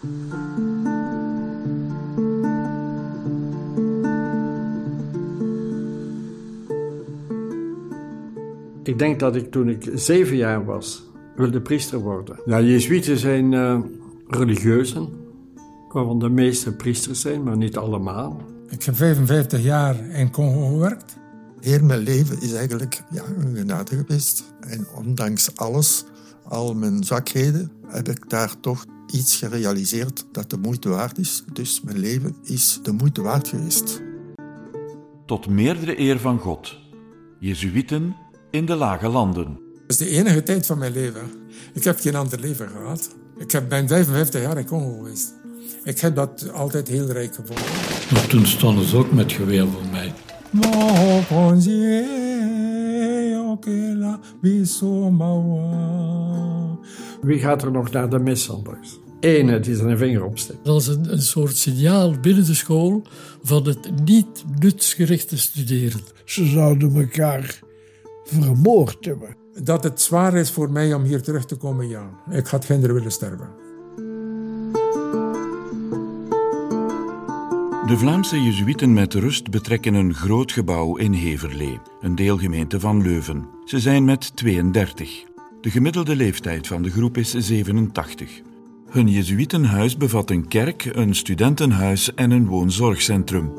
Ik denk dat ik toen ik zeven jaar was, wilde priester worden. Ja, Jezuïeten zijn uh, religieuzen, waarvan de meeste priesters zijn, maar niet allemaal. Ik heb 55 jaar in Congo gewerkt. Heel mijn leven is eigenlijk ja, een genade geweest. En ondanks alles, al mijn zwakheden, heb ik daar toch iets gerealiseerd dat de moeite waard is. Dus mijn leven is de moeite waard geweest. Tot meerdere eer van God. Jezuïten in de lage landen. Dat is de enige tijd van mijn leven. Ik heb geen ander leven gehad. Ik heb, ben 55 jaar in Congo geweest. Ik heb dat altijd heel rijk gevonden. Maar toen stonden ze ook met geweer voor mij. Wie gaat er nog naar de mis Ene die zijn vinger opsteekt. Dat is een, een soort signaal binnen de school van het niet nutsgerichte studeren. Ze zouden elkaar vermoord hebben. Dat het zwaar is voor mij om hier terug te komen, ja. Ik had kinderen willen sterven. De Vlaamse Jezuïeten met rust betrekken een groot gebouw in Heverlee, een deelgemeente van Leuven. Ze zijn met 32. De gemiddelde leeftijd van de groep is 87. Hun Jezuïtenhuis bevat een kerk, een studentenhuis en een woonzorgcentrum.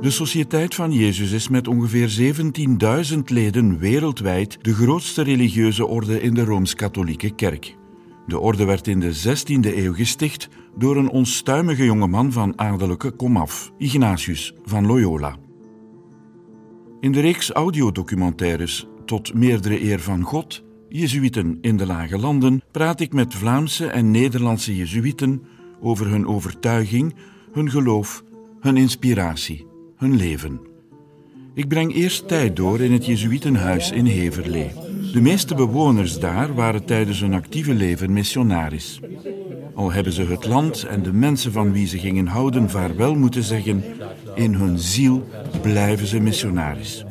De Sociëteit van Jezus is met ongeveer 17.000 leden wereldwijd de grootste religieuze orde in de Rooms-Katholieke Kerk. De orde werd in de 16e eeuw gesticht door een onstuimige jongeman van adellijke komaf, Ignatius van Loyola. In de reeks audiodocumentaires Tot meerdere eer van God, Jezuïten in de Lage Landen, praat ik met Vlaamse en Nederlandse Jezuïten over hun overtuiging, hun geloof, hun inspiratie hun leven. Ik breng eerst tijd door in het Jezuïtenhuis in Heverlee. De meeste bewoners daar waren tijdens hun actieve leven missionaris. Al hebben ze het land en de mensen van wie ze gingen houden vaarwel moeten zeggen, in hun ziel blijven ze missionaris.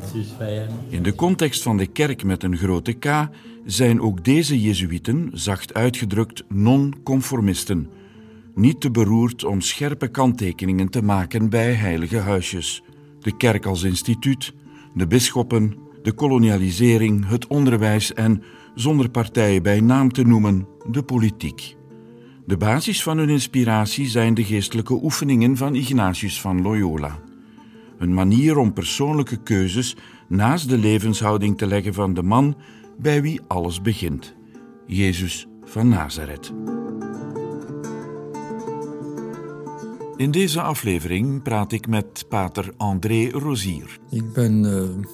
In de context van de kerk met een grote K zijn ook deze Jezuïten, zacht uitgedrukt, non-conformisten niet te beroerd om scherpe kanttekeningen te maken bij heilige huisjes. De kerk als instituut, de bisschoppen, de kolonialisering, het onderwijs en, zonder partijen bij naam te noemen, de politiek. De basis van hun inspiratie zijn de geestelijke oefeningen van Ignatius van Loyola. Een manier om persoonlijke keuzes naast de levenshouding te leggen van de man bij wie alles begint, Jezus van Nazareth. In deze aflevering praat ik met pater André Rosier. Ik ben uh,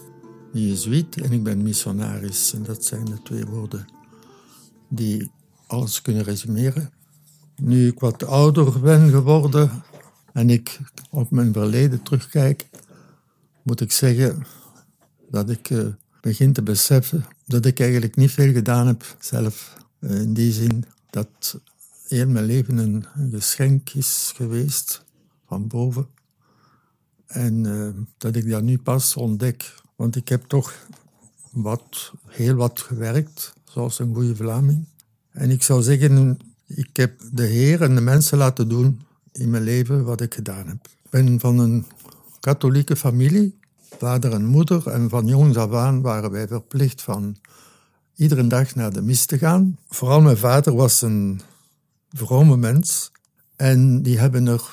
jezuïet en ik ben missionaris. En dat zijn de twee woorden die alles kunnen resumeren. Nu ik wat ouder ben geworden en ik op mijn verleden terugkijk, moet ik zeggen dat ik uh, begin te beseffen dat ik eigenlijk niet veel gedaan heb zelf. Uh, in die zin dat heel mijn leven een, geschenk is geweest van boven. En uh, dat ik dat nu pas ontdek. Want ik heb toch wat, heel wat gewerkt, zoals een goede Vlaming. En ik zou zeggen, ik heb de Heer en de mensen laten doen in mijn leven wat ik gedaan heb. Ik ben van een katholieke familie, vader en moeder. En van jongs af aan waren wij verplicht van iedere dag naar de mis te gaan. Vooral mijn vader was een vrome mens. En die hebben er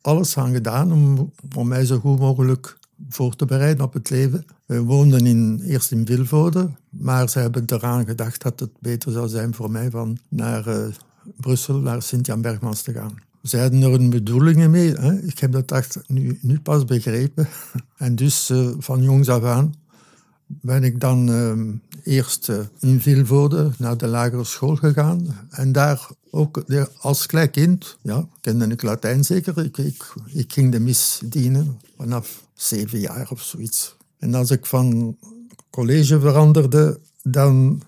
alles aan gedaan om, om mij zo goed mogelijk voor te bereiden op het leven. We woonden in, eerst in Vilvoorde, maar ze hebben eraan gedacht dat het beter zou zijn voor mij van naar uh, Brussel, naar Sint-Jan Bergmans te gaan. Ze hadden er een bedoelingen mee. Ik heb dat echt nu, nu pas begrepen. En dus uh, van jongs af aan ben ik dan uh, eerst uh, in Vilvoorde naar de lagere school gegaan. En daar ook als klein kind, ja, kende ik Latijn zeker. Ik, ik, ik ging de mis dienen vanaf zeven jaar of zoiets. En als ik van college veranderde, dan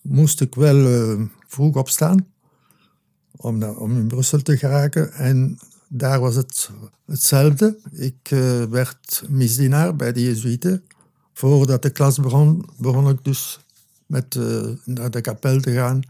moest ik wel uh, vroeg opstaan om, om in Brussel te geraken. En daar was het hetzelfde. Ik uh, werd misdienaar bij de Jezuïeten. Voordat de klas begon, begon ik dus met uh, naar de kapel te gaan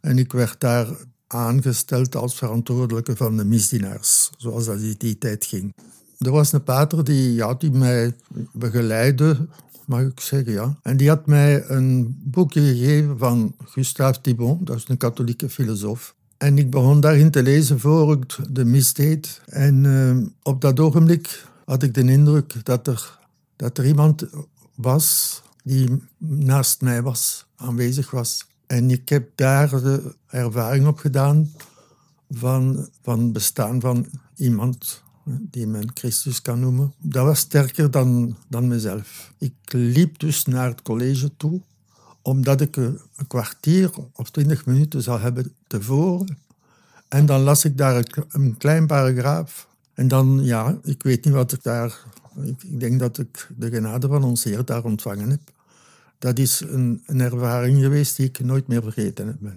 En ik werd daar aangesteld als verantwoordelijke van de misdienaars, zoals dat in die tijd ging. Er was een pater die, ja, die mij begeleidde, mag ik zeggen, ja. En die had mij een boekje gegeven van Gustave Thibon, dat is een katholieke filosoof. En ik begon daarin te lezen voor ik de mis deed. En uh, op dat ogenblik had ik de indruk dat er, dat er iemand was die naast mij was, aanwezig was. En ik heb daar de ervaring op gedaan van, van het bestaan van iemand die men Christus kan noemen. Dat was sterker dan, dan mezelf. Ik liep dus naar het college toe, omdat ik een kwartier of twintig minuten zou hebben tevoren. En dan las ik daar een klein paragraaf. En dan, ja, ik weet niet wat ik daar... Ik denk dat ik de genade van ons Heer daar ontvangen heb. Dat is een, een ervaring geweest die ik nooit meer vergeten heb.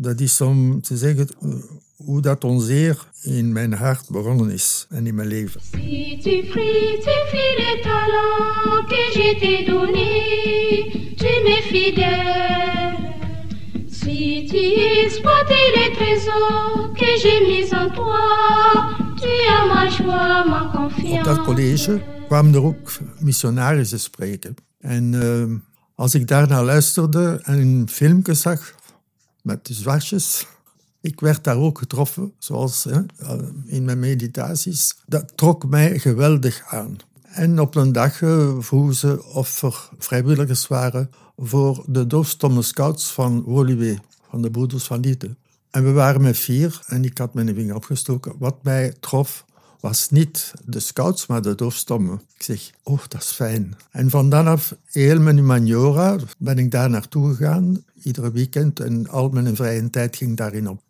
Dat is om te zeggen eh, hoe dat ons Heer in mijn hart begonnen is en in mijn leven. Si tu fructifies les talents que je t'ai donnés, tu m'es fidèle. Si tu exploites les trésors que j'ai mis en toi, tu as ma joie, ma confiance. Op dat college kwamen er ook missionarissen spreken. En uh, als ik daarna luisterde en een filmpje zag met de zwartjes, ik werd daar ook getroffen, zoals hè, in mijn meditaties. Dat trok mij geweldig aan. En op een dag uh, vroegen ze of er vrijwilligers waren voor de doofstomme scouts van Woluwe, van de Broeders van Lieten. En we waren met vier en ik had mijn vinger opgestoken. Wat mij trof was niet de scouts, maar de doofstommen. Ik zeg, oh, dat is fijn. En van dan af, heel mijn humaniora, ben ik daar naartoe gegaan, iedere weekend. En al mijn vrije tijd ging daarin op.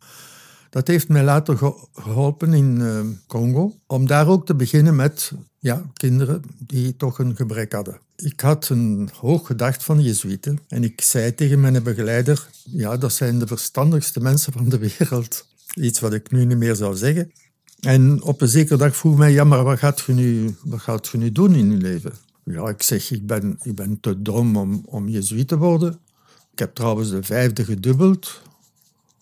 Dat heeft mij later geholpen in uh, Congo, om daar ook te beginnen met ja, kinderen die toch een gebrek hadden. Ik had een hoog gedacht van Jezuïeten en ik zei tegen mijn begeleider, ja, dat zijn de verstandigste mensen van de wereld. Iets wat ik nu niet meer zou zeggen. En op een zekere dag vroeg mij, ja, maar wat gaat je nu, wat gaat je nu doen in je leven? Ja, ik zeg, ik ben, ik ben te dom om, om jezuïet te worden. Ik heb trouwens de vijfde gedubbeld,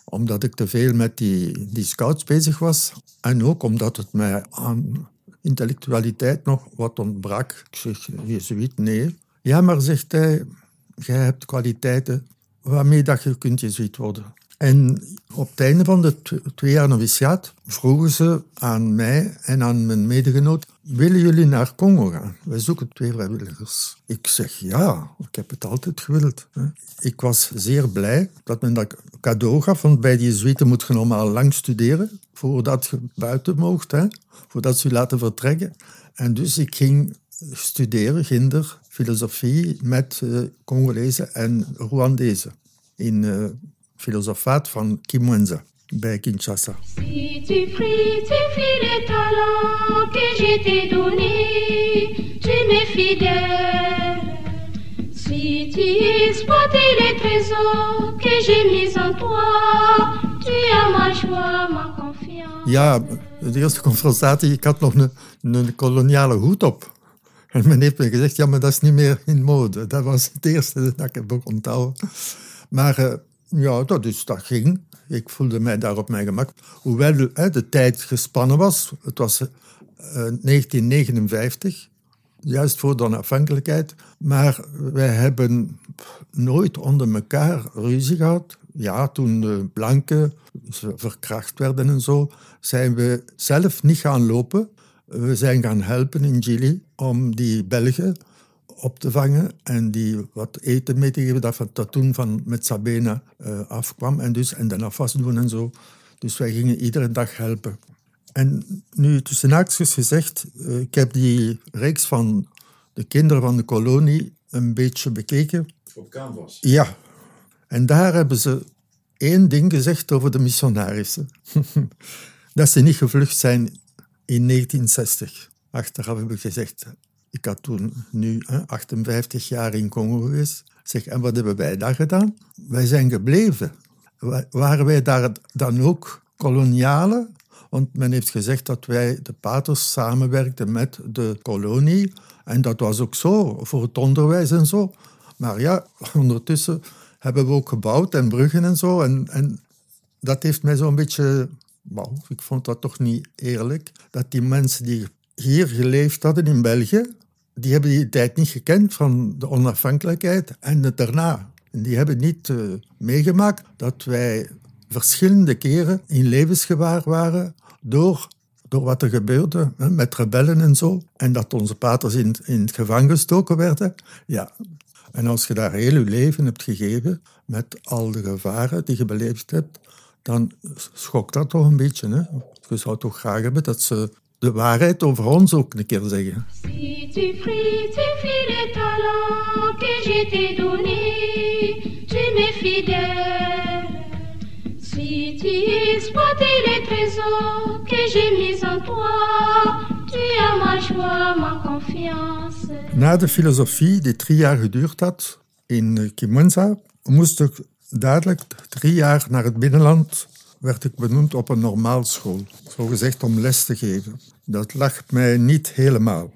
omdat ik te veel met die, die scouts bezig was. En ook omdat het mij aan intellectualiteit nog wat ontbrak. Ik zeg, jezuïet, nee. Ja, maar zegt hij, jij hebt kwaliteiten waarmee dat je kunt jezuïet worden. En op het einde van de twee jaar noviciaat vroegen ze aan mij en aan mijn medegenoot: willen jullie naar Congo gaan? Wij zoeken twee vrijwilligers. Ik zeg ja, ik heb het altijd gewild. Ik was zeer blij dat men dat cadeau gaf, want bij die Jezuïeten moet je normaal lang studeren voordat je buiten mocht, hè? voordat ze je laten vertrekken. En dus ik ging studeren, ginder, filosofie met uh, Congolezen en Rwandezen in uh, filosofaat van Kimwenza bij Kinshasa. Si tu fructifies les talents que je t'ai donnés, tu m'es fidèle. Si tu exploites les trésors que j'ai mis en toi, tu as ma joie, ma confiance. Ja, de eerste confrontatie, ik had nog een, een koloniale hoed op. En men heeft me gezegd, ja, maar dat is niet meer in mode. Dat was het eerste dat ik heb onthouden. Maar uh, ja, dat, is, dat ging. Ik voelde mij daar op mijn gemak. Hoewel de tijd gespannen was. Het was uh, eh, 1959, juist voor de onafhankelijkheid. Maar wij hebben nooit onder elkaar ruzie gehad. Ja, toen de blanken verkracht werden en zo, zijn we zelf niet gaan lopen. We zijn gaan helpen in Chili om die Belgen op te vangen en die wat eten mee te geven dat van dat toen van met Sabena uh, afkwam en, dus, en dan afwas doen en zo. Dus wij gingen iedere dag helpen. En nu tussen haakjes gezegd, uh, ik heb die reeks van de kinderen van de kolonie een beetje bekeken. Op canvas? Ja. En daar hebben ze één ding gezegd over de missionarissen. dat ze niet gevlucht zijn in 1960. Achteraf hebben gezegd, ik had toen nu 58 jaar in Congo geweest. Zeg, en wat hebben wij daar gedaan? Wij zijn gebleven. Waren wij daar dan ook kolonialen? Want men heeft gezegd dat wij, de paters, samenwerkten met de kolonie. En dat was ook zo, voor het onderwijs en zo. Maar ja, ondertussen hebben we ook gebouwd en bruggen en zo. En, dat heeft mij zo'n beetje... Wow, ik vond dat toch niet eerlijk. Dat die mensen die hier geleefd hadden in België, die hebben die tijd niet gekend van de onafhankelijkheid en het daarna. Die hebben niet uh, meegemaakt dat wij verschillende keren in levensgevaar waren door, door wat er gebeurde hè, met rebellen en zo. En dat onze paters in, in het gevangen gestoken werden. Ja. En als je daar heel je leven hebt gegeven met al de gevaren die je beleefd hebt, dan schokt dat toch een beetje. Hè? Je zou toch graag hebben dat ze de waarheid over ons ook een keer zeggen. Si tu fructifies les talents que je t'ai donnés, tu m'es fidèle. Si tu exploites les trésors que j'ai mis en toi, tu as ma joie, ma confiance. Na de filosofie, die drie jaar geduurd had in Kimunza, moest ik dadelijk drie jaar naar het binnenland werd ik benoemd op een normaalschool, zogezegd om les te geven. Dat lag mij niet helemaal.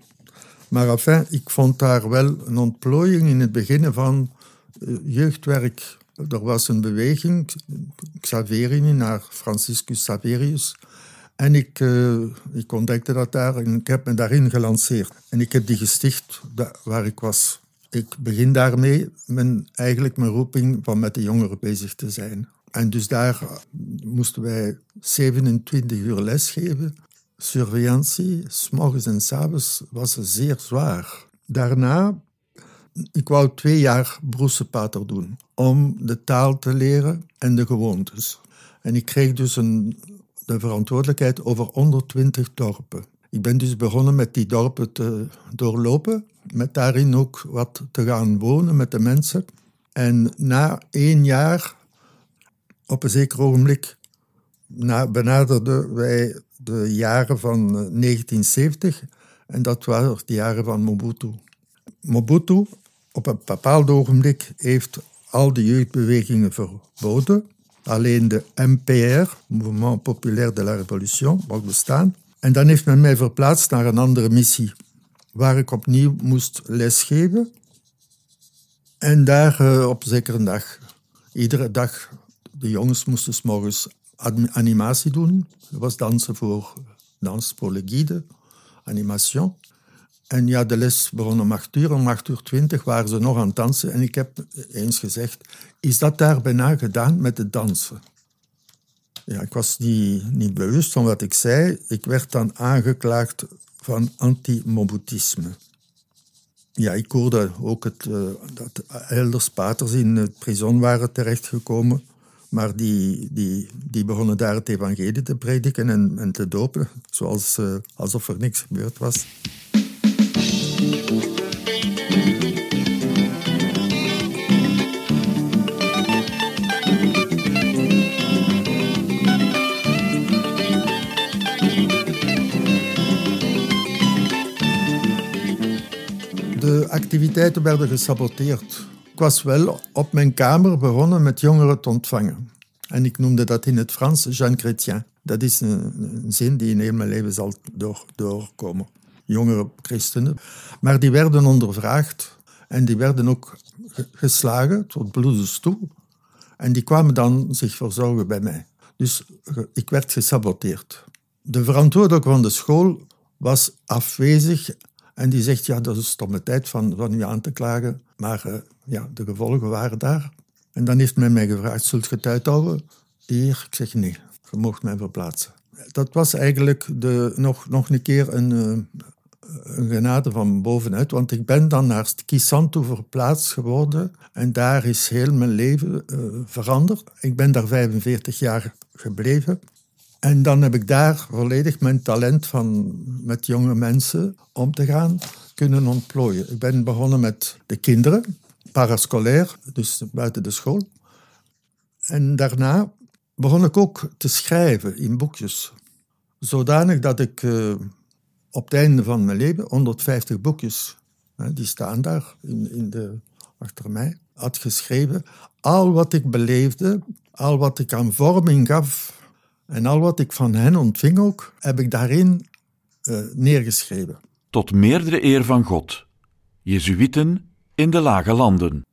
Maar enfin, ik vond daar wel een ontplooiing in het begin van eh, jeugdwerk. Er was een beweging, Xaverini naar Franciscus Saverius. En ik, uh, ik ontdekte dat daar en ik heb me daarin gelanceerd. En ik heb die gesticht waar ik was. Ik begin daarmee mijn, eigenlijk mijn roeping van met de jongeren bezig te zijn. En dus daar moesten wij 27 uur lesgeven. Surveillantie, s'morgens en s'avonds, was zeer zwaar. Daarna, ik wou twee jaar broesepater doen, om de taal te leren en de gewoontes. En ik kreeg dus een, de verantwoordelijkheid over 120 dorpen. Ik ben dus begonnen met die dorpen te doorlopen, met daarin ook wat te gaan wonen met de mensen. En na één jaar op een zeker ogenblik benaderden wij de jaren van 1970 eh, en dat waren de jaren van Mobutu. Mobutu op een bepaald ogenblik heeft al de jeugdbewegingen verboden. Alleen de MPR, Mouvement Populaire de la Révolution, mag bestaan. En dan heeft men mij verplaatst naar een andere missie, waar ik opnieuw moest lesgeven. En daar uh, op zekere dag, iedere dag de jongens moesten s morgens animatie doen. Dat was dansen voor, dans voor animation. En ja, de les begon om acht uur. Om acht uur twintig waren ze nog aan het dansen. En ik heb eens gezegd, is dat daar bijna gedaan met het dansen? Ja, ik was niet, niet bewust van wat ik zei. Ik werd dan aangeklaagd van anti-mobutisme. Ja, ik hoorde ook het, uh, dat elders paters in het prison waren terechtgekomen maar die, die, die begonnen daar het evangelie te prediken en, en te dopen, zoals, uh, alsof er niks gebeurd was. De activiteiten werden gesaboteerd was wel op mijn kamer begonnen met jongeren te ontvangen. En ik noemde dat in het Frans Jean Chrétien. Dat is een, zin die in heel mijn leven zal door, doorkomen. Jongere christenen. Maar die werden ondervraagd en die werden ook geslagen tot bloedens toe. En die kwamen dan zich verzorgen bij mij. Dus ik werd gesaboteerd. De verantwoordelijke van de school was afwezig en die zegt, ja, dat is stomme tijd van, van u aan te klagen. Maar uh, ja, de gevolgen waren daar. En dan heeft men mij gevraagd, zult je het uithouden? Hier, ik zeg nee, je mocht mij verplaatsen. Dat was eigenlijk de, nog, nog een keer een, uh, een genade van bovenuit, want ik ben dan naar Kisantu verplaatst geworden en daar is heel mijn leven uh, veranderd. Ik ben daar 45 jaar gebleven. En dan heb ik daar volledig mijn talent van met jonge mensen om te gaan kunnen ontplooien. Ik ben begonnen met de kinderen, parascolair, dus buiten de school. En daarna begon ik ook te schrijven in boekjes. Zodanig dat ik uh, op het einde van mijn leven 150 boekjes, hè, die staan daar in, in de, achter mij, had geschreven. Al wat ik beleefde, al wat ik aan vorming gaf en al wat ik van hen ontving ook, heb ik daarin uh, neergeschreven. Tot meerdere eer van God. Jezuïten in de lage landen.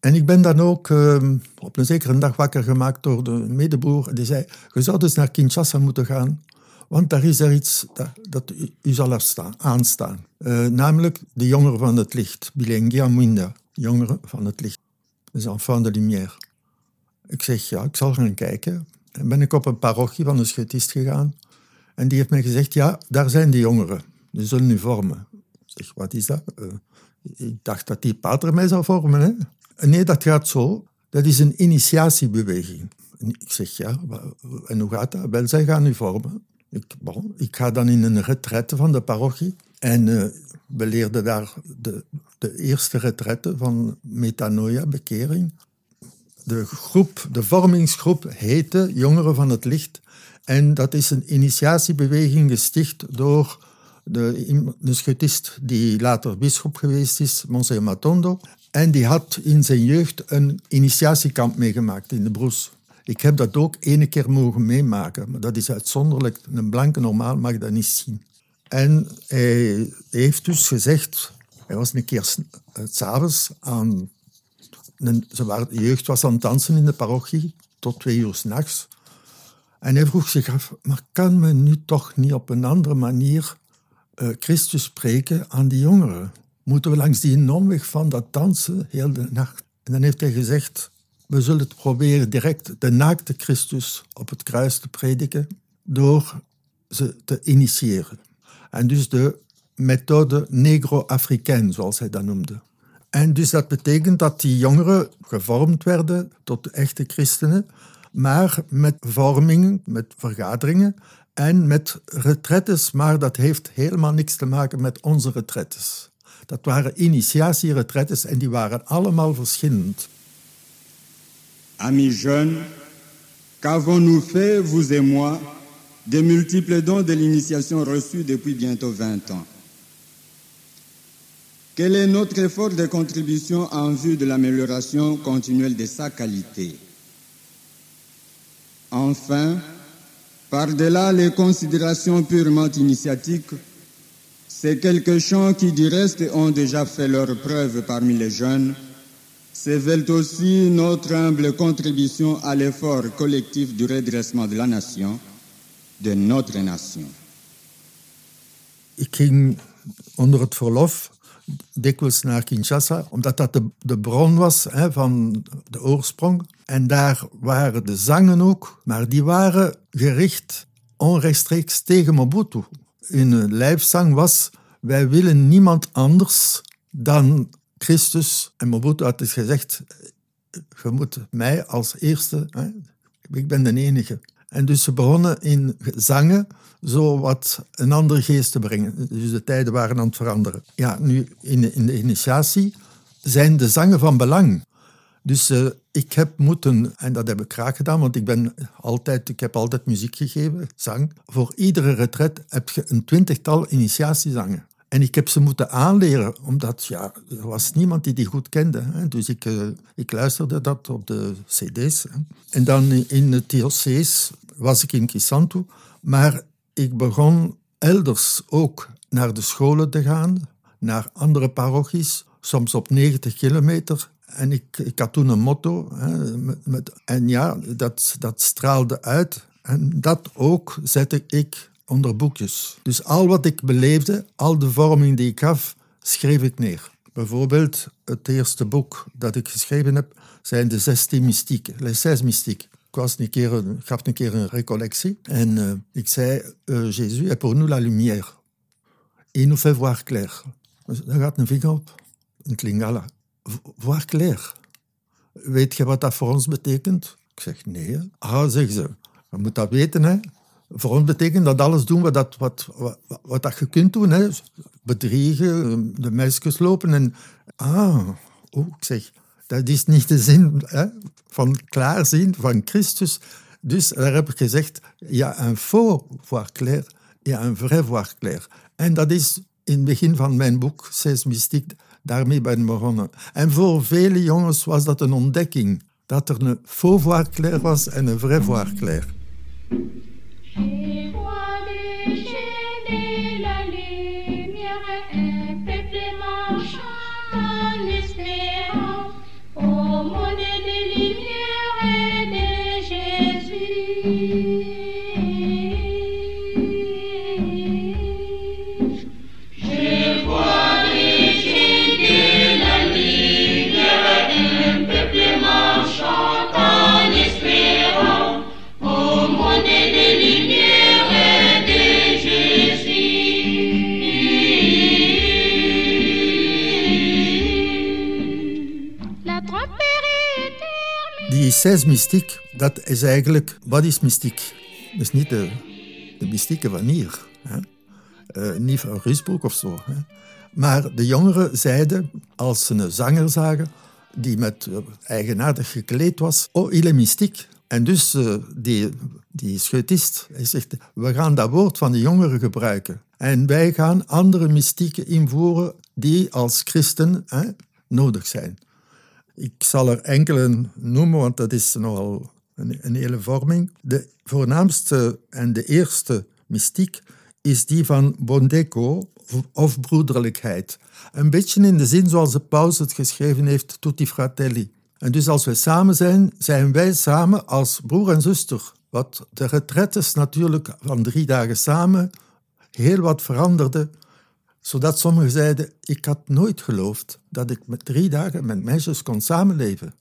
En ik ben dan ook ehm, op een zekere dag wakker gemaakt door de medebroer. Die zei, je zou dus naar Kinshasa moeten gaan, want daar is er iets dat, dat u, u zal afstaan, aanstaan. Eh, namelijk de jongeren van het licht, Bilengia Mwinda, jongeren van het licht. Dus enfant de lumière. Ik zeg, ja, ik zal gaan kijken. En ben ik op een parochie van een schutist gegaan. En die heeft mij gezegd, ja, daar zijn die jongeren. Die zullen nu vormen. Ik zeg, wat is dat? Uh, ik dacht dat die pater mij zou vormen. Nee, dat gaat zo. Dat is een initiatiebeweging. Ik zeg, ja, en hoe gaat dat? Wel, zij gaan nu vormen. Ik, ik ga dan in een retraite van de parochie. En uh, we leerden daar de, de eerste retraite van metanoia, bekering. De groep, de vormingsgroep heette Jongeren van het Licht. En dat is een initiatiebeweging gesticht door de, schutist die later bisschop geweest is, Monsieur Matondo. En die had in zijn jeugd een initiatiekamp meegemaakt in de Broes. Ik heb dat ook ene keer mogen meemaken, maar dat is uitzonderlijk. Een blanke normaal mag dat niet zien. En hij heeft dus gezegd, hij was een keer eh, s'avonds aan, ze waren, de jeugd was aan het dansen in de parochie, tot twee uur s'nachts. En hij vroeg zich af, maar kan men nu toch niet op een andere manier uh, Christus spreken aan die jongeren? Moeten we langs die omweg van dat dansen heel de nacht? En dan heeft hij gezegd, we zullen het proberen direct de naakte Christus op het kruis te prediken door ze te initiëren. En dus de methode negro-africain, zoals hij dat noemde. En dus dat betekent dat die jongeren gevormd werden tot echte christenen, maar met vormingen, met vergaderingen en met retretes, maar dat heeft helemaal niks te maken met onze retretes. Dat waren initiatieretretes en die waren allemaal verschillend. Amis jeunes, qu'avons-nous fait, vous et moi, des multiples dons de l'initiation reçus depuis bientôt 20 ans Quel est notre effort de contribution en vue de l'amélioration continuelle de sa qualité? Enfin, par-delà les considérations purement initiatiques, ces quelques chants qui du reste ont déjà fait leur preuve parmi les jeunes se veulent aussi notre humble contribution à l'effort collectif du redressement de la nation, de notre nation. Dikwijls naar Kinshasa, omdat dat de, bron was hè, van de oorsprong. En daar waren de zangen ook, maar die waren gericht onrechtstreeks tegen Mobutu. Hun lijfzang was, wij willen niemand anders dan Christus. En Mobutu had dus gezegd, je moet mij als eerste, hè, ik ben de enige. En dus ze begonnen in zangen zo wat een andere geest te brengen. Dus de tijden waren aan het veranderen. Ja, nu in de, in de initiatie zijn de zangen van belang. Dus uh, ik heb moeten, en dat heb ik graag gedaan, want ik, ben altijd, ik heb altijd muziek gegeven, zang. Voor iedere retret heb je een twintigtal initiatiezangen. En ik heb ze moeten aanleren, omdat ja, er was niemand die die goed kende. Dus ik, uh, ik luisterde dat op de cd's. En dan in de TLC's was ik in Kisantu. Maar ik begon elders ook naar de scholen te gaan, naar andere parochies, soms op 90 kilometer. En ik, ik had toen een motto. Hè, met, en ja, dat, dat straalde uit. En dat ook zette ik onder boekjes. Dus al wat ik beleefde, al de vorming die ik gaf, schreef ik neer. Bijvoorbeeld het eerste boek dat ik geschreven heb, zijn de 16 mystieken, les 6 mystiques. Ik, was een keer, een, gaf een keer een recollectie en uh, ik zei, uh, Jésus est pour nous la lumière. Il nous fait voir clair. Dus daar gaat een vinger op, in het Lingala. Voir clair. Weet je wat dat voor ons betekent? Ik zeg, nee. Ah, zeggen ze, je moet dat weten, hè. Voor ons betekent dat alles doen wat, dat, wat, wat, dat je kunt doen. Hè. Bedriegen, de meisjes lopen en... Ah, oh, ik zeg, dat is niet de zin van klaarzien van Christus. Dus daar heb ik gezegd, ja, een faux voir clair, ja, een vrai voir clair. En dat is in het begin van mijn boek, Zes Mystiek, daarmee ben begonnen. En voor vele jongens was dat een ontdekking, dat er een faux voir clair was en een vrai voir clair. Destijds mystiek, dat is eigenlijk... Wat is mystiek? Is niet de, de mystieke van hier. Hè? Uh, niet van Rusbroek of zo. Hè? Maar de jongeren zeiden, als ze een zanger zagen die met uh, eigenaardig gekleed was, oh, il est mystiek. En dus uh, die, die scheutist, hij zegt, we gaan dat woord van de jongeren gebruiken. En wij gaan andere mystieken invoeren die als christen hè, nodig zijn. Ik zal er enkele noemen, want dat is nogal een, een hele vorming. De voornaamste en de eerste mystiek is die van Bondeco, of broederlijkheid. Een beetje in de zin zoals de paus het geschreven heeft, tutti fratelli. En dus als wij samen zijn, zijn wij samen als broer en zuster. Wat de retretes natuurlijk van drie dagen samen heel wat veranderde, zodat sommigen zeiden, ik had nooit geloofd dat ik met drie dagen met meisjes kon samenleven.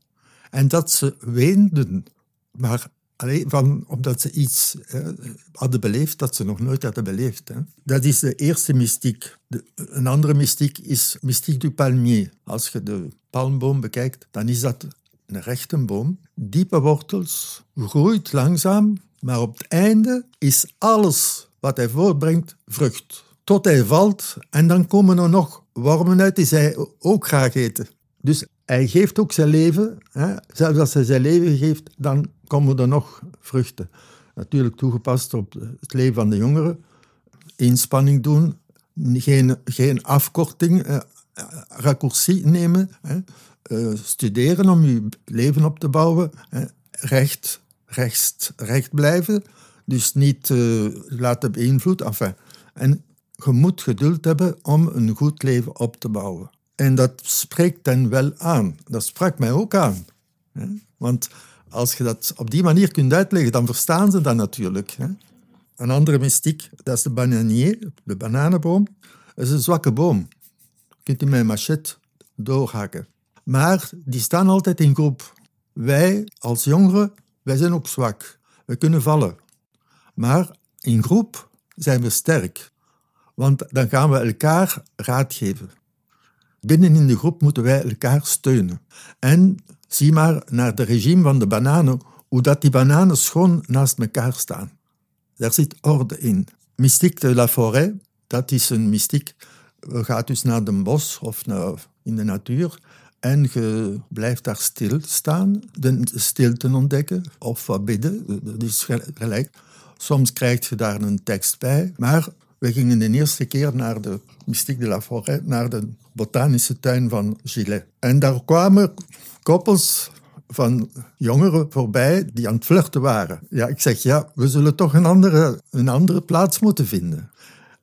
En dat ze weenden, maar alleen van, omdat ze iets eh, hadden beleefd dat ze nog nooit hadden beleefd. Hè. Dat is de eerste mystiek. De, een andere mystiek is mystiek du palmier. Als je de palmboom bekijkt, dan is dat een rechte boom. Diepe wortels, groeit langzaam, maar op het einde is alles wat hij voortbrengt vrucht. Tot hij valt en dan komen er nog wormen uit die zij ook graag eten. Dus hij geeft ook zijn leven. Hè. Zelfs als hij zijn leven geeft, dan komen er nog vruchten. Natuurlijk toegepast op het leven van de jongeren. Inspanning doen, geen, geen afkorting, eh, nemen. Hè. Uh, studeren om je leven op te bouwen. Hè. Recht, recht, recht blijven. Dus niet uh, laten beïnvloeden. Enfin. En je moet geduld hebben om een goed leven op te bouwen. En dat spreekt hen wel aan. Dat sprak mij ook aan. Want als je dat op die manier kunt uitleggen, dan verstaan ze dat natuurlijk. Een andere mystiek, dat is de bananier, de bananenboom. Dat is een zwakke boom. Je kunt die met een machette doorhakken. Maar die staan altijd in groep. Wij als jongeren, wij zijn ook zwak. We kunnen vallen. Maar in groep zijn we sterk. Want dan gaan we elkaar raad geven. Binnen in de groep moeten wij elkaar steunen. En zie maar naar het regime van de bananen, hoe dat die bananen schoon naast elkaar staan. Daar zit orde in. Mystiek de la forêt, dat is een mystiek. Je gaat dus naar de bos of naar, in de natuur en je blijft daar stilstaan, de stilte ontdekken of wat bidden. Dat is gelijk. Soms krijg je daar een tekst bij, maar we gingen de eerste keer naar de Mystique de la Forêt, naar de botanische tuin van Gilet. En daar kwamen koppels van jongeren voorbij die aan het flirten waren. Ja, ik zeg, ja, we zullen toch een andere, een andere plaats moeten vinden.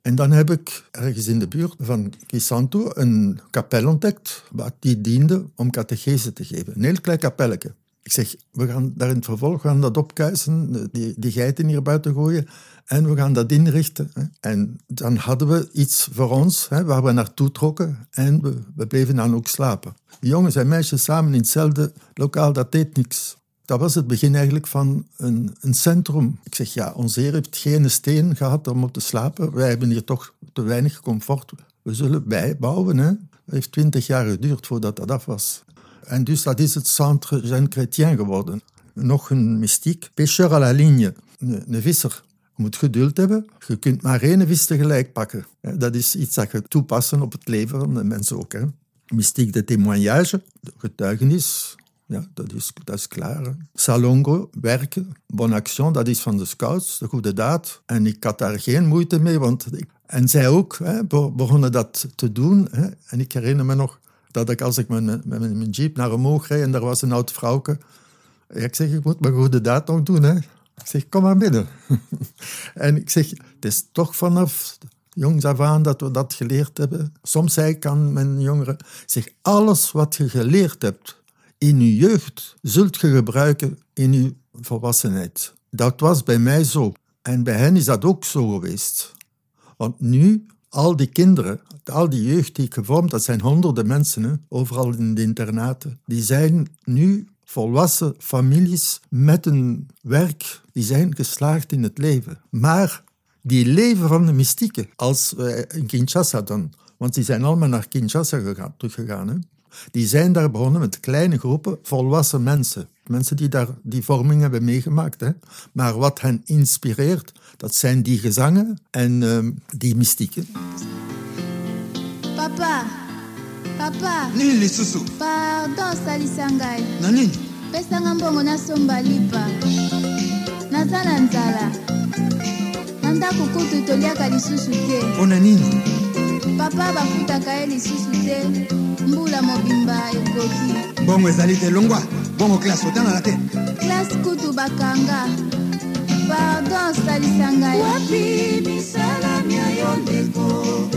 En dan heb ik ergens in de buurt van Kisanto een kapel ontdekt, wat die diende om catechese te geven. Een heel klein kapelletje. Ik zeg, we gaan daar in het vervolg gaan dat opkuisen, die, die geiten hier buiten gooien en we gaan dat inrichten. En dan hadden we iets voor ons waar we naartoe trokken en we, we bleven dan ook slapen. Jongens en meisjes samen in hetzelfde lokaal, dat deed niks. Dat was het begin eigenlijk van een, een centrum. Ik zeg, ja, ons heer heeft geen steen gehad om op te slapen. Wij hebben hier toch te weinig comfort. We zullen bijbouwen. Hè. Het heeft twintig jaar geduurd voordat dat af was. En dus dat is het Centre Jean Chrétien geworden. Nog een mystiek. Pêcheur à la ligne. Een, een visser. Je moet geduld hebben. Je kunt maar één vis tegelijk pakken. Dat is iets dat je toepassen op het leven van de mensen ook. Hè. Mystiek de témoignage, de getuigenis, ja, dat is, dat is klaar. Salongo, werken, bon action, dat is van de scouts, de goede daad. En ik had daar geen moeite mee, want en zij ook hè, begonnen dat te doen. Hè. En ik herinner me nog dat ik als ik met mijn jeep naar omhoog reed en daar was een oud vrouwke. Ik zeg, ik moet mijn goede daad nog doen. Hè. Ik zeg, kom maar binnen. en ik zeg, het is toch vanaf jongs af aan dat we dat geleerd hebben. Soms zei ik aan mijn jongeren, zeg, alles wat je geleerd hebt in je jeugd, zult je gebruiken in je volwassenheid. Dat was bij mij zo. En bij hen is dat ook zo geweest. Want nu, al die kinderen, al die jeugd die ik gevormd, dat zijn honderden mensen, overal in de internaten, die zijn nu volwassen families met een werk, die zijn geslaagd in het leven. Maar die leven van de mystieken, als in Kinshasa dan, want die zijn allemaal naar Kinshasa gegaan, teruggegaan, hè, die zijn daar begonnen met kleine groepen volwassen mensen. mensen die daar die vorming hebben meegemaakt. Hè. Maar wat hen inspireert, dat zijn die gezangen en ehm, die mystieken. papa papa. Nini lisusu? Pardon salisa ngai. Na nini? Pesanga mbongo nasomba lipa. Naza na nzala. Na ndako kutu toliaka lisusu te. Mpo na nini? Papa bafutaka ye lisusu te. Mbula mobimba ekoki. Bongo ezali te longwa. Bongo klase otangaka te. Klase kutu bakanga pardon salisa ngai wapi misalami ya yo ndeko?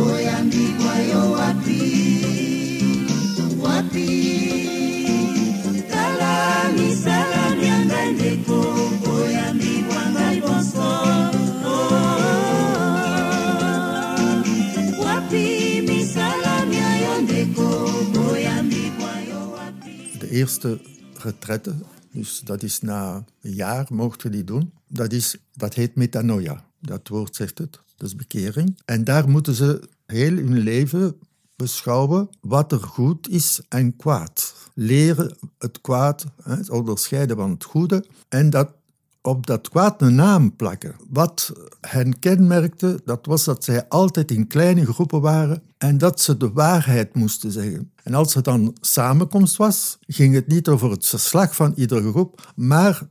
Oyambikwa yo wapi? Wapi? Tala misalami ya ngai ndeko? Oyambikwa ngai bonso Oh, wapi misalami ya yo ndeko? Oyambikwa yo wapi? De eerste retraite, dus dat is na een jaar mochten die doen. Dat, is, dat heet metanoia. Dat woord zegt het, dat is bekering. En daar moeten ze heel hun leven beschouwen wat er goed is en kwaad. Leren het kwaad, het onderscheiden van het goede. En dat op dat kwaad een naam plakken. Wat hen kenmerkte, dat was dat zij altijd in kleine groepen waren en dat ze de waarheid moesten zeggen. En als er dan samenkomst was, ging het niet over het verslag van iedere groep, maar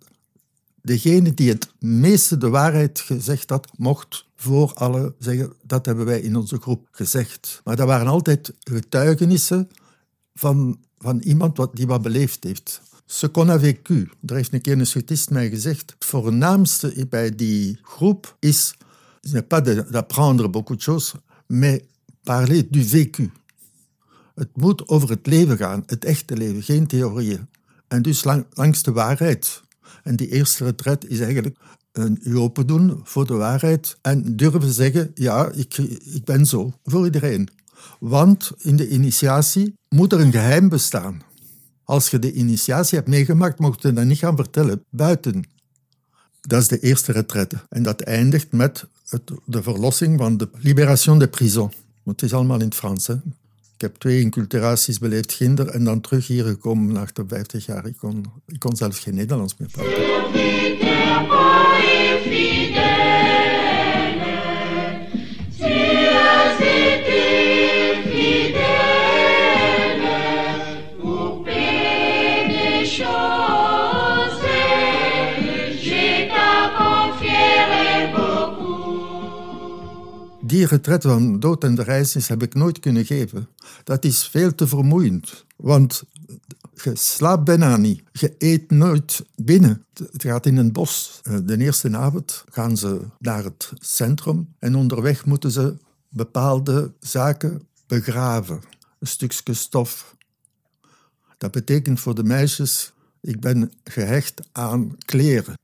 degene die het meeste de waarheid gezegd had, mocht voor alle zeggen, dat hebben wij in onze groep gezegd. Maar dat waren altijd getuigenissen van, van iemand wat, die wat beleefd heeft. Ce qu'on a vécu, daar heeft een keer een mij gezegd, het voornaamste bij die groep is, n'est pas d'apprendre beaucoup de choses, mais parler du vécu. Het moet over het leven gaan, het echte leven, geen theorieën. En dus lang- langs de waarheid. En die eerste retret is eigenlijk een u open doen voor de waarheid en durven zeggen, ja, ik, ik ben zo, voor iedereen. Want in de initiatie moet er een geheim bestaan. Als je de initiatie hebt meegemaakt, mocht je dat niet gaan vertellen buiten. Dat is de eerste retraite. En dat eindigt met de verlossing van de Libération de prison. Het is allemaal in het Frans. Ik heb twee inculturaties beleefd, Ginder, en dan terug hier gekomen na 50 jaar. Ik kon, ik kon zelfs geen Nederlands meer praten. Die retret van dood en de reisnis heb ik nooit kunnen geven. Dat is veel te vermoeiend. Want je slaapt bijna niet. Je eet nooit binnen. Het gaat in een bos. Eh, De eerste avond gaan ze naar het centrum en onderweg moeten ze bepaalde zaken begraven. Een stukje stof. Dat betekent voor de meisjes, ik ben gehecht aan kleren.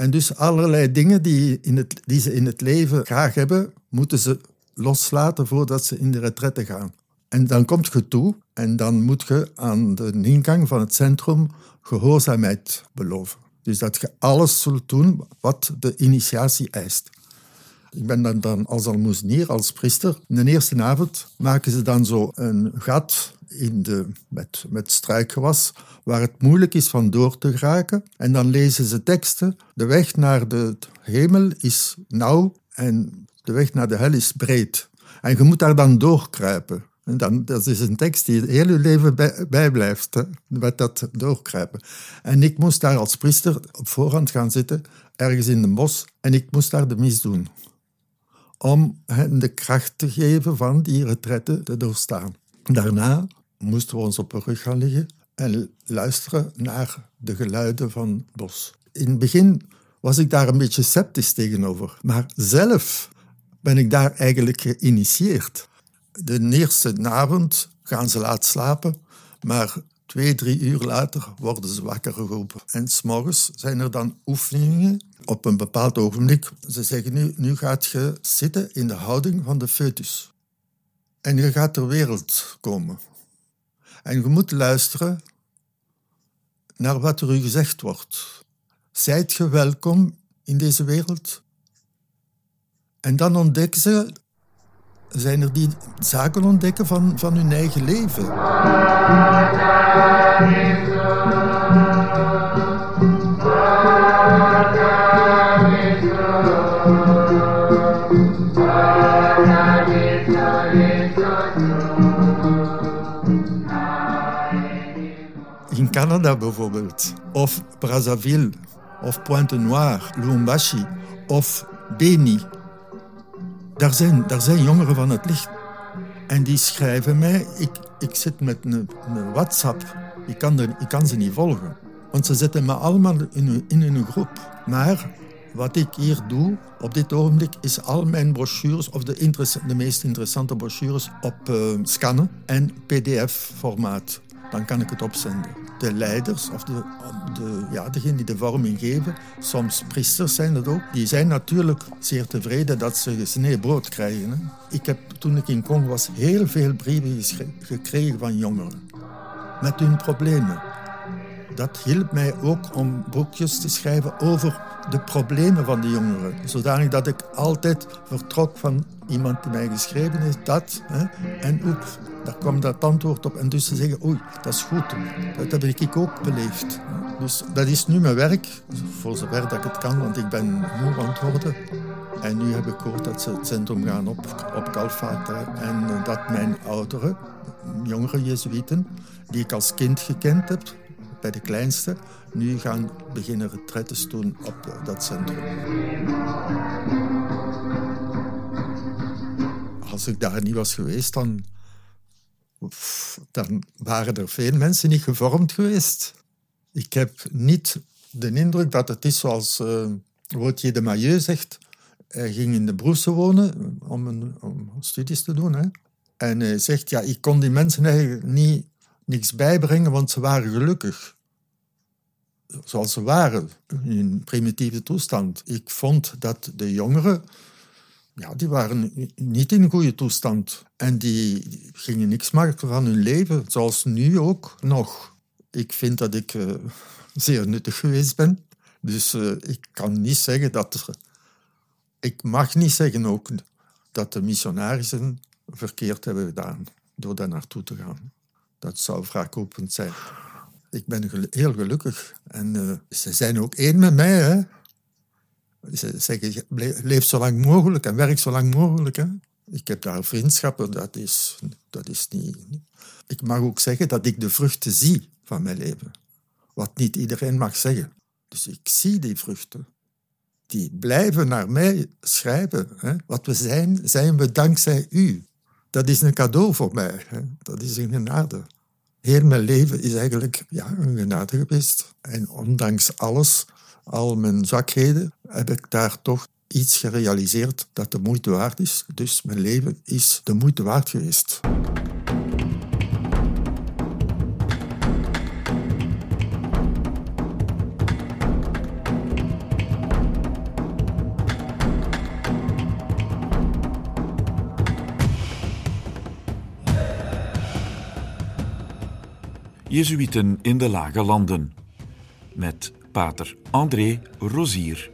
En dus allerlei dingen die, in het, ze in het leven graag hebben, moeten ze loslaten voordat ze in de retraite gaan. En dan komt je toe en dan moet je aan de ingang van het centrum gehoorzaamheid beloven. Dus dat je alles zult doen wat de initiatie eist. Ik ben dan, dan als almoezenier, als priester. In de eerste avond maken ze dan zo een gat in de, met, met struikgewas, waar het moeilijk is van door te geraken. En dan lezen ze teksten. De weg naar de hemel is nauw en de weg naar de hel is breed. En je moet daar dan doorkruipen. En dan, dat is een tekst die heel je leven bij, bijblijft, hè, met dat doorkruipen. En ik moest daar als priester op voorhand gaan zitten, ergens in een bos, en ik moest daar de mis doen. Om hen de kracht te geven van die retraite te doorstaan. Daarna moesten we ons op de rug gaan liggen en luisteren naar de geluiden van het bos. In het begin was ik daar een beetje sceptisch tegenover, maar zelf ben ik daar eigenlijk geïnitieerd. De eerste avond gaan ze laat slapen, maar twee, drie uur later worden ze wakker geroepen. En s'morgens zijn er dan oefeningen op een bepaald ogenblik. Ze zeggen nu, nu gaat je zitten in de houding van de foetus. En je gaat ter wereld komen. En je moet luisteren naar wat er u gezegd wordt. Zijt je welkom in deze wereld? En dan ontdekken ze, zijn er die zaken ontdekken van, van hun eigen leven. Canada bijvoorbeeld, of Brazzaville, of Pointe Noire, Lubumbashi, of Beni. Daar zijn, daar zijn jongeren van het licht. En die schrijven mij, ik, ik zit met een, een WhatsApp, ik kan, er, ik kan ze niet volgen. Want ze zetten me allemaal in, in een groep. Maar wat ik hier doe op dit ogenblik is al mijn brochures, of de, de meest interessante brochures, op eh, scannen en PDF-formaat. Dan kan ik het opzenden. De leiders, of de, de, ja, degenen die de vorming geven, soms priesters zijn dat ook, die zijn natuurlijk zeer tevreden dat ze gesneden brood krijgen. Hè. Ik heb toen ik in Congo was heel veel brieven gekregen van jongeren met hun problemen. Dat hielp mij ook om boekjes te schrijven over de problemen van de jongeren. Zodanig dat ik altijd vertrok van iemand die mij geschreven heeft, dat. Hè, en oep, daar kwam dat antwoord op. En dus te zeggen, oei, dat is goed. Dat heb ik ook beleefd. Dus dat is nu mijn werk, voor zover dat ik het kan, want ik ben moe aan worden. En nu heb ik gehoord dat ze het centrum gaan op, op Calfata. En dat mijn ouderen, jongere Jezuïeten, die ik als kind gekend heb, bij de kleinste, nu gaan beginnen retretes doen op eh, dat centrum. Als ik daar niet was geweest, dan, dan waren er veel mensen niet gevormd geweest. Ik heb niet de indruk dat het is zoals uh, Wautier de Mailleux zegt. Hij ging in de Broese wonen om, een, om studies te doen. Hè. En hij zegt, ja, ik kon die mensen eigenlijk niet, niks bijbrengen, want ze waren gelukkig. Zoals ze waren, in een primitieve toestand. Ik vond dat de jongeren, ja, die waren niet in een goede toestand. En die gingen niks maken van hun leven, zoals nu ook nog. Ik vind dat ik uh, zeer nuttig geweest ben. Dus uh, ik kan niet zeggen dat. Ik mag niet zeggen ook dat de missionarissen verkeerd hebben gedaan door daar naartoe te gaan. Dat zou wraakopend zijn. Ik ben heel gelukkig. En uh, ze zijn ook één met mij. Ze zeggen, leef zo lang mogelijk en werk zo lang mogelijk. Ik heb daar vriendschappen, dat is, dat is niet... Ik mag ook zeggen dat ik de vruchten zie van mijn leven. Wat niet iedereen mag zeggen. Dus ik zie die vruchten. Die blijven naar mij schrijven. Wat we zijn, zijn we dankzij u. Dat is een cadeau voor mij. Dat is een genade. Heel mijn leven is eigenlijk ja, een genade geweest. En ondanks alles, al mijn zwakheden, heb ik daar toch iets gerealiseerd dat de moeite waard is. Dus mijn leven is de moeite waard geweest. Jezuïeten in de Lage Landen. Met pater André Rozier.